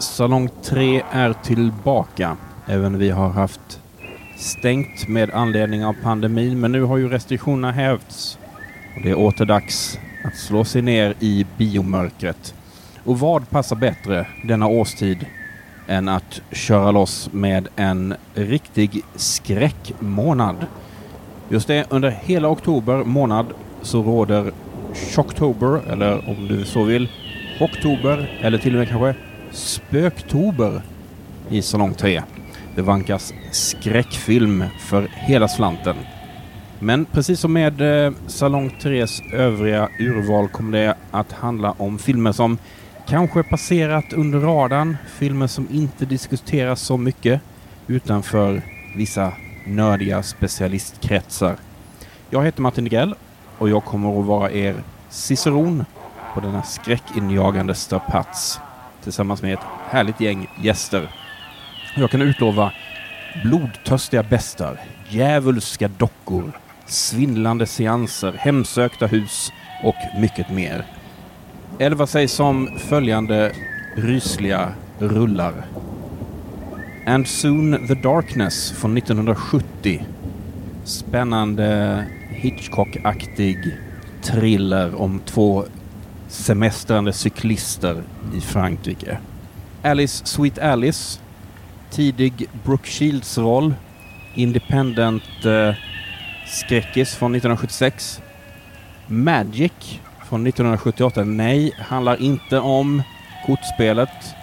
Salong 3 är tillbaka. Även vi har haft stängt med anledning av pandemin, men nu har ju restriktionerna hävts. Och det är åter dags att slå sig ner i biomörkret. Och vad passar bättre denna årstid än att köra loss med en riktig skräckmånad? Just det, under hela oktober månad så råder Shocktober, eller om du så vill, Oktober, eller till och med kanske Spöktober i Salong 3. Det vankas skräckfilm för hela slanten. Men precis som med eh, Salong 3s övriga urval kommer det att handla om filmer som kanske passerat under radarn, filmer som inte diskuteras så mycket utanför vissa nördiga specialistkretsar. Jag heter Martin Degrell och jag kommer att vara er ciceron på denna skräckinjagande strapats tillsammans med ett härligt gäng gäster. Jag kan utlova blodtörstiga bestar, djävulska dockor, svindlande seanser, hemsökta hus och mycket mer. Eller vad sägs om följande rysliga rullar? And Soon the Darkness från 1970. Spännande Hitchcock-aktig thriller om två semestrande cyklister i Frankrike. Alice Sweet Alice, tidig Brooke Shields roll, independent eh, skräckis från 1976. Magic från 1978. Nej, handlar inte om kortspelet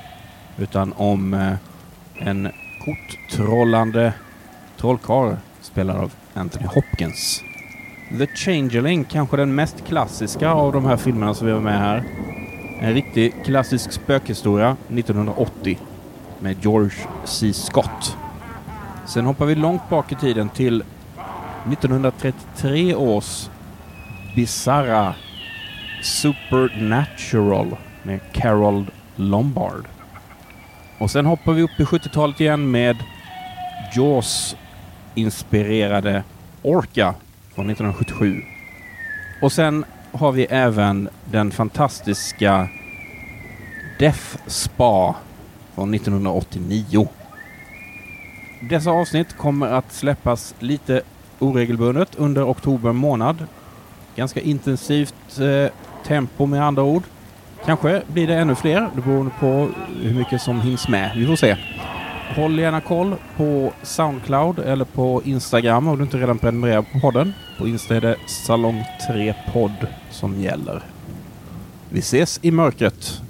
utan om eh, en korttrollande trollkarl spelad av Anthony Hopkins. The Changeling, kanske den mest klassiska av de här filmerna som vi har med här. En riktig klassisk spökhistoria 1980 med George C. Scott. Sen hoppar vi långt bak i tiden till 1933 års bisarra Supernatural med Carol Lombard. Och sen hoppar vi upp i 70-talet igen med Jaws-inspirerade Orca från 1977. Och sen har vi även den fantastiska Death Spa från 1989. Dessa avsnitt kommer att släppas lite oregelbundet under oktober månad. Ganska intensivt eh, tempo med andra ord. Kanske blir det ännu fler, det beror på hur mycket som hinns med. Vi får se. Håll gärna koll på Soundcloud eller på Instagram om du inte redan prenumererar på podden. På Insta är det Salong 3 podd som gäller. Vi ses i mörkret.